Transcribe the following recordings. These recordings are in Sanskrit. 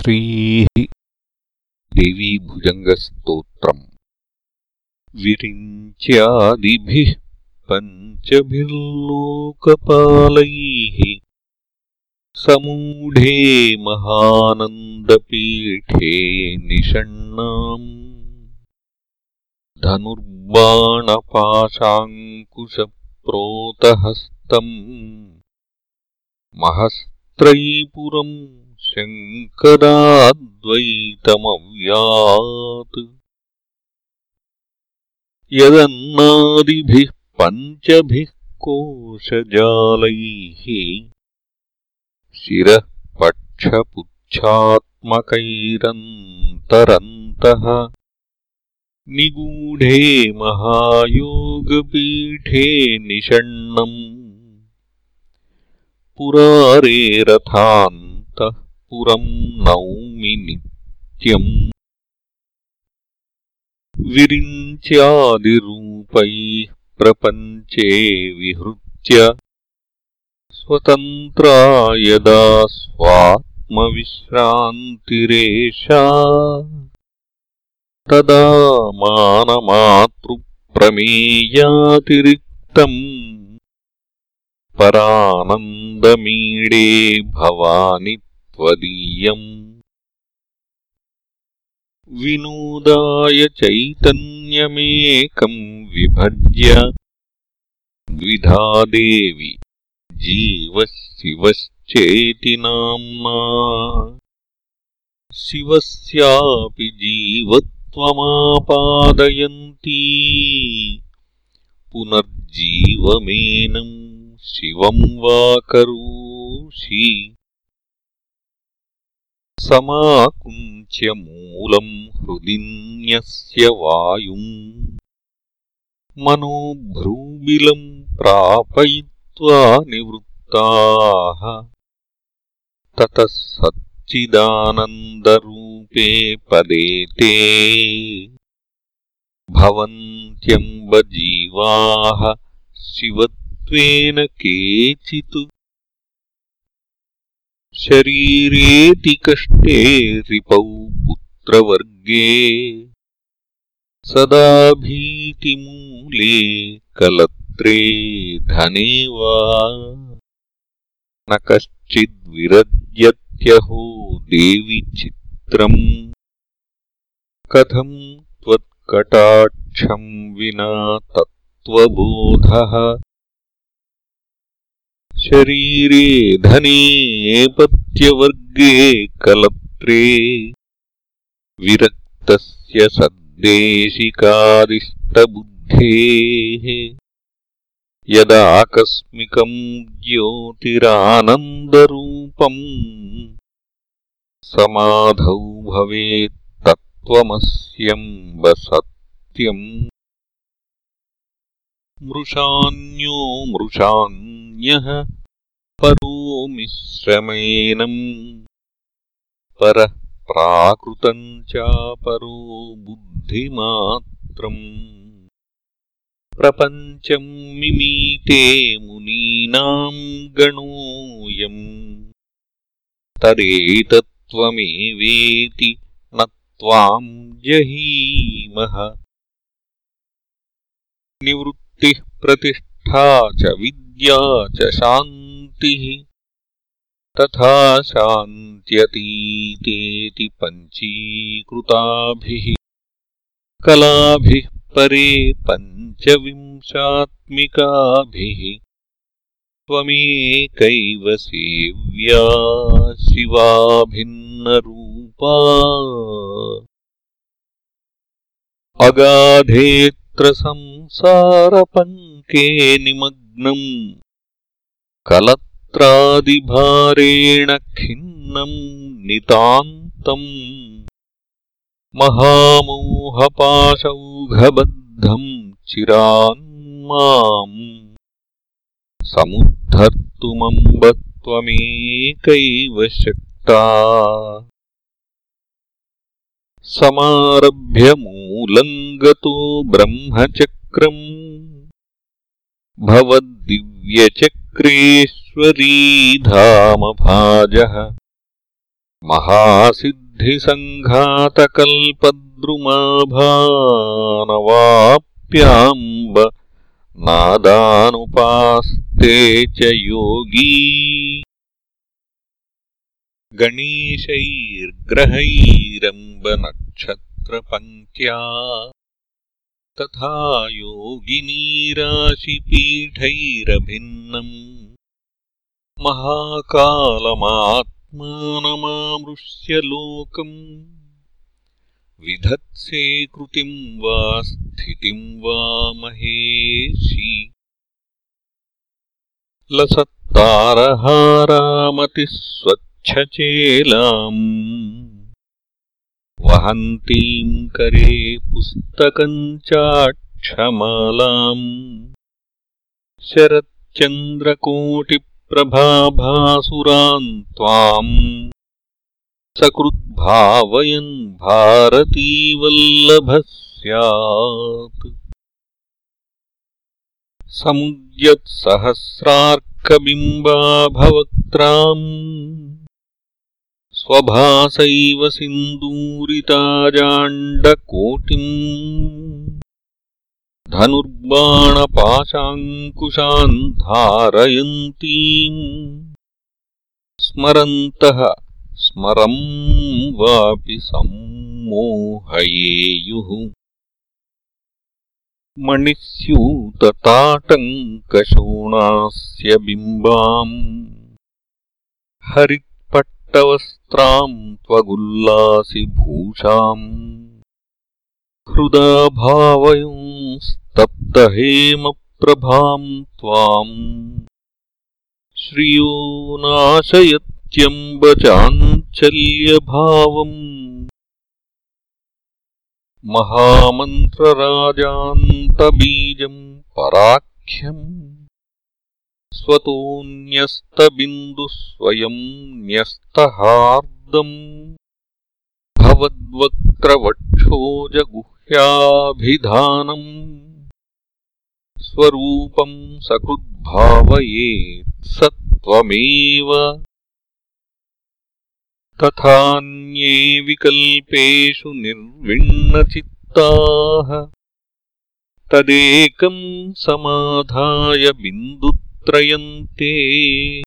श्रीः देवीभुजङ्गस्तोत्रम्। विरिञ्च्यादिभिः पञ्चभिर्लोकपालैः समूढे महानन्दपीठे निषण्णाम्। धनुर्बाणपाशाङ्कुशप्रोतहस्तम्। महस्त्रैपुरम् शङ्कराद्वैतमव्यात् यदन्नादिभिः पञ्चभिः कोशजालैः शिरः पक्षपुच्छात्मकैरन्तरन्तः निगूढे महायोगपीठे निषण्णम् पुरारेरथान्तः पुरम् नौमि नित्यम्। विरिञ्च्यादिरूपैः प्रपञ्चे विहृत्य स्वतन्त्रा यदा स्वात्मविश्रान्तिरेषा तदा मानमातृप्रमेयातिरिक्तम्। परानन्दमीडे भवानि त्वदीयम्। विनोदाय चैतन्यमेकम् विभज्य द्विधा देवि जीवः शिवश्चेति नाम्ना। शिवस्यापि जीवत्वमापादयन्ती। पुनर्जीवमेनम् शिवम् वा करोषि समाकुञ्च्यमूलम् हृदिन्यस्य वायुम् मनोभ्रूबिलम् प्रापयित्वा निवृत्ताः। ततः सच्चिदानन्दरूपे पदे ते। भवन्त्यम्बजीवाः शिवत्वेन केचित् शरीरेति कष्टे रिपौ पुत्रवर्गे। सदा भीतिमूले कलत्रे धने वा। न कश्चिद्विरज्यत्यहो देवि चित्रम्। कथम् त्वत्कटाक्षम् विना तत्त्वबोधः शरीरे धनेपत्यवर्गे कलत्रे। विरक्तस्य सद्देशिकादिष्टबुद्धेः यदाकस्मिकम् ज्योतिरानन्दरूपम्। समाधौ भवेत्तत्त्वमस्यम्ब सत्यम् मृषान्यो परो मिश्रमेनम् परः प्राकृतम् चापरो बुद्धिमात्रम्। प्रपञ्चम् मिमीते मुनीनाम् गणोऽयम्। तदेतत्त्वमेवेति न त्वाम् जहीमः। निवृत्तिः प्रतिष्ठा च विद्या च शान्तिः। तथा शान्त्यतीतेति पञ्चीकृताभिः। कलाभिः परे पञ्चविंशात्मिकाभिः। त्वमेकैव सेव्या शिवाभिन्नरूपा। अगाधेऽत्र संसारपङ्के कलत्रादिभारेण खिन्नम् नितान्तम्। महामोहपाशौघबद्धम् चिरान्माम् समुद्धर्तुमम्ब त्वमेकैव शक्ता। समारभ्यमूलम् गतो ब्रह्मचक्रम् भवद्दिव्यचक्रेश्वरी धामभाजः महासिद्धिसङ्घातकल्पद्रुमाभानवाप्याम्ब। नादानुपास्ते च योगी। गणेशैर्ग्रहैरम्बनक्षत्रपङ्क्त्या तथा योगिनीराशिपीठैरभिन्नम्। महाकालमात्मानमामृश्य लोकम्। विधत्से कृतिम् वा स्थितिम् वा महेशी। लसत्तारहारामतिः स्वच्छचेलाम् वहन्तीम् करे पुस्तकम् चाक्षमालाम्। शरच्चन्द्रकोटिप्रभाभासुरान् त्वाम्। सकृद्भावयन् भारतीवल्लभः स्यात् समुद्यत्सहस्रार्कबिम्बाभवक्त्राम् स्वभासैव सिन्दूरिताजाण्डकोटिम्। धनुर्बाणपाशाङ्कुशान् धारयन्तीम् स्मरन्तः स्मरम् वापि सम्मोहयेयुः। मणिस्यूतताटङ्कशोणास्य बिम्बाम् हरित्पट्टवस्त्राम् त्वगुल्लासि भूषाम्। हृदा भावयंस्तप्तहेमप्रभाम् त्वाम्। श्रियो नाशयत्यम्ब चाञ्चल्यभावम् महामन्त्रराजान्तबीजम् पराख्यम् स्वतोऽन्यस्तबिन्दुस्वयम् न्यस्तहार्दम् भवद्वक्त्रवक्षोजगुह्याभिधानम् स्वरूपम् सकृद्भावयेत् स त्वमेव तथान्ये विकल्पेषु निर्विण्णचित्ताः तदेकम् समाधाय बिन्दुत्रयन्ते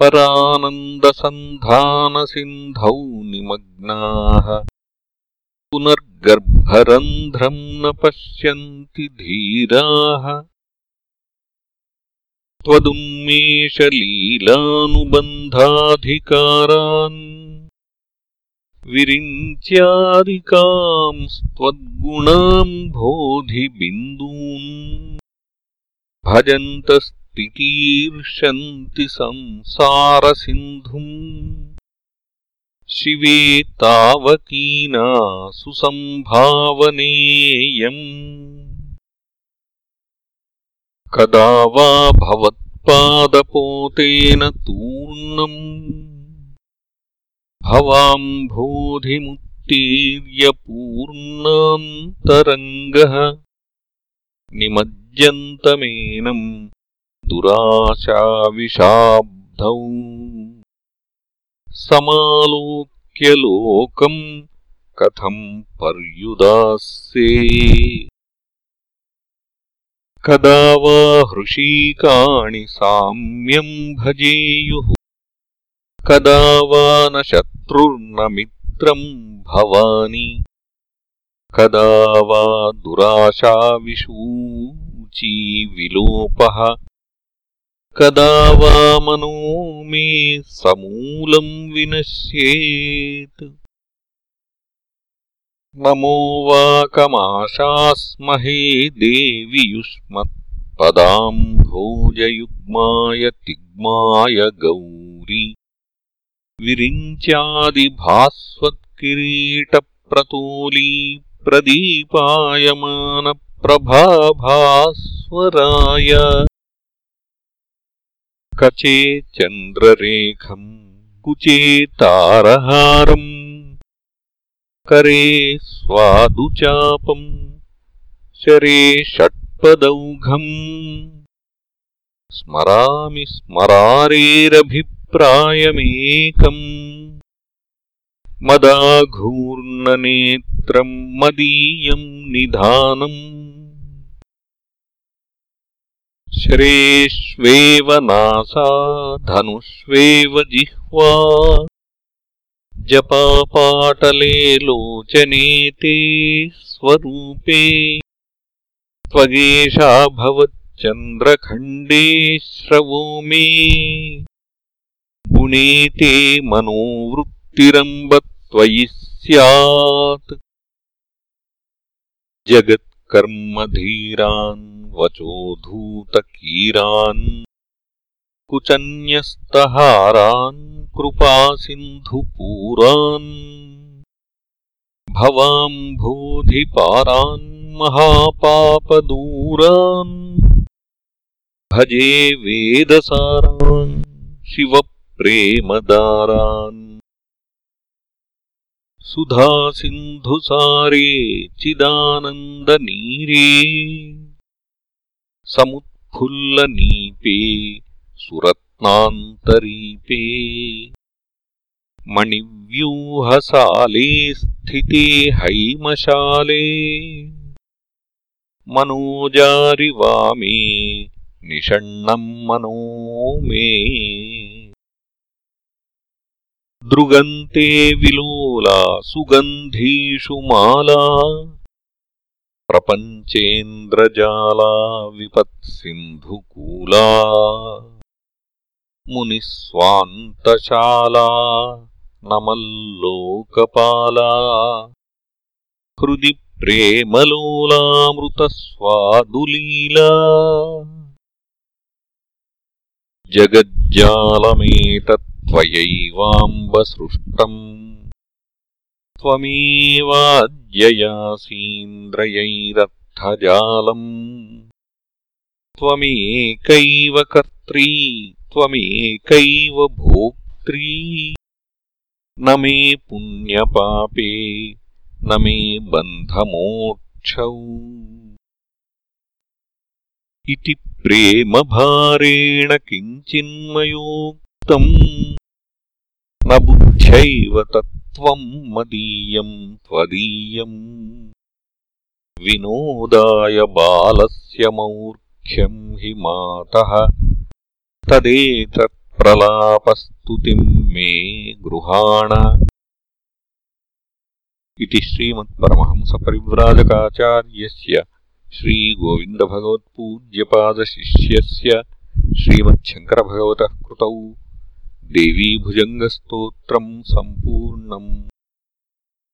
परानन्दसन्धानसिन्धौ निमग्नाः। पुनर्गर्भरन्ध्रम् न पश्यन्ति धीराः। त्वदुन्मेषलीलानुबन्धाधिकारान् विरिञ्च्यादिकांस्त्वद्गुणाम् बोधिबिन्दून् भजन्तस्तितीर्षन्ति संसारसिन्धुम्। शिवे तावकीना सुसम्भावनेयम् कदा वा भवत्पादपोतेन तूर्णम्। भवाम्भोधिमुत्तीर्यपूर्णान्तरङ्गः निमज्जन्तमेनम् दुराशाविशाब्धौ। समालोक्यलोकम् कथम् पर्युदास्ये। कदा वा हृषीकाणि साम्यम् भजेयुः। कदा वा न शत्रुर्न मित्रम् भवानि। कदा वा विलोपः कदा वा मनो मे समूलम् विनश्येत्। नमो वाकमाशास्महे देवि युष्मत्पदाम्भोजयुग्माय तिग्माय गौरि। विरिञ्च्यादिभास्वत्किरीटप्रतोली प्रदीपायमानप्रभाभास्वराय कचे चन्द्ररेखम् कुचे तारहारम् करे स्वादुचापम् शरे षट्पदौघम् स्मरामि स्मरारेरभिप्रायमेकम् मदाघूर्णनेत्रम् मदीयम् निधानम् श्रेष्वेव नासा धनुष्वेव जिह्वा। जपापाटले लोचने ते स्वरूपे। त्वगेषा भवच्चन्द्रखण्डे श्रवो मे गुणे ते मनोवृत्तिरम्ब त्वयि स्यात्। जगत्कर्मधीरान् वचोधूतकीरान् कुचन्यस्तहारान् कृपासिन्धुपूरान् भवाम्भोधिपारान् महापापदूरान् भजे वेदसारान् शिवप्रेमदारान्। सुधासिन्धुसारे चिदानन्दनीरे समुत्फुल्लनीपे सुरत्नान्तरीपे। मणिव्यूहसाले स्थिते हैमशाले। मनोजारिवामे निषण्णम् मनो मे दृगन्ते विलोला सुगन्धीषु माला प्रपञ्चेन्द्रजाला विपत्सिन्धुकूला मुनिस्वान्तशाला नमल्लोकपाला हृदि प्रेमलोलामृतस्वादुलीला जगज्जालमेतत्त्वयैवाम्बसृष्टम् त्वमेवाद्ययासीन्द्रयैरर्थजालम्। त्वमेकैव कर्त्री त्वमेकैव भोक्त्री। न मे पुण्यपापे न मे बन्धमोक्षौ। इति प्रेमभारेण किञ्चिन्मयोक्तम्। न बुद्ध्यैव तत्त्वम् मदीयम् त्वदीयम् विनोदाय बालस्य मौर्ख्यम् हि मातः। तदेतत्प्रलापस्तुतिम् मे गृहाण। इति श्रीमत्परमहंसपरिव्राजकाचार्यस्य श्रीगोविन्दभगवत्पूज्यपादशिष्यस्य श्रीमच्छङ्करभगवतः कृतौ देवीभुजङ्गस्तोत्रम् सम्पूर्णम्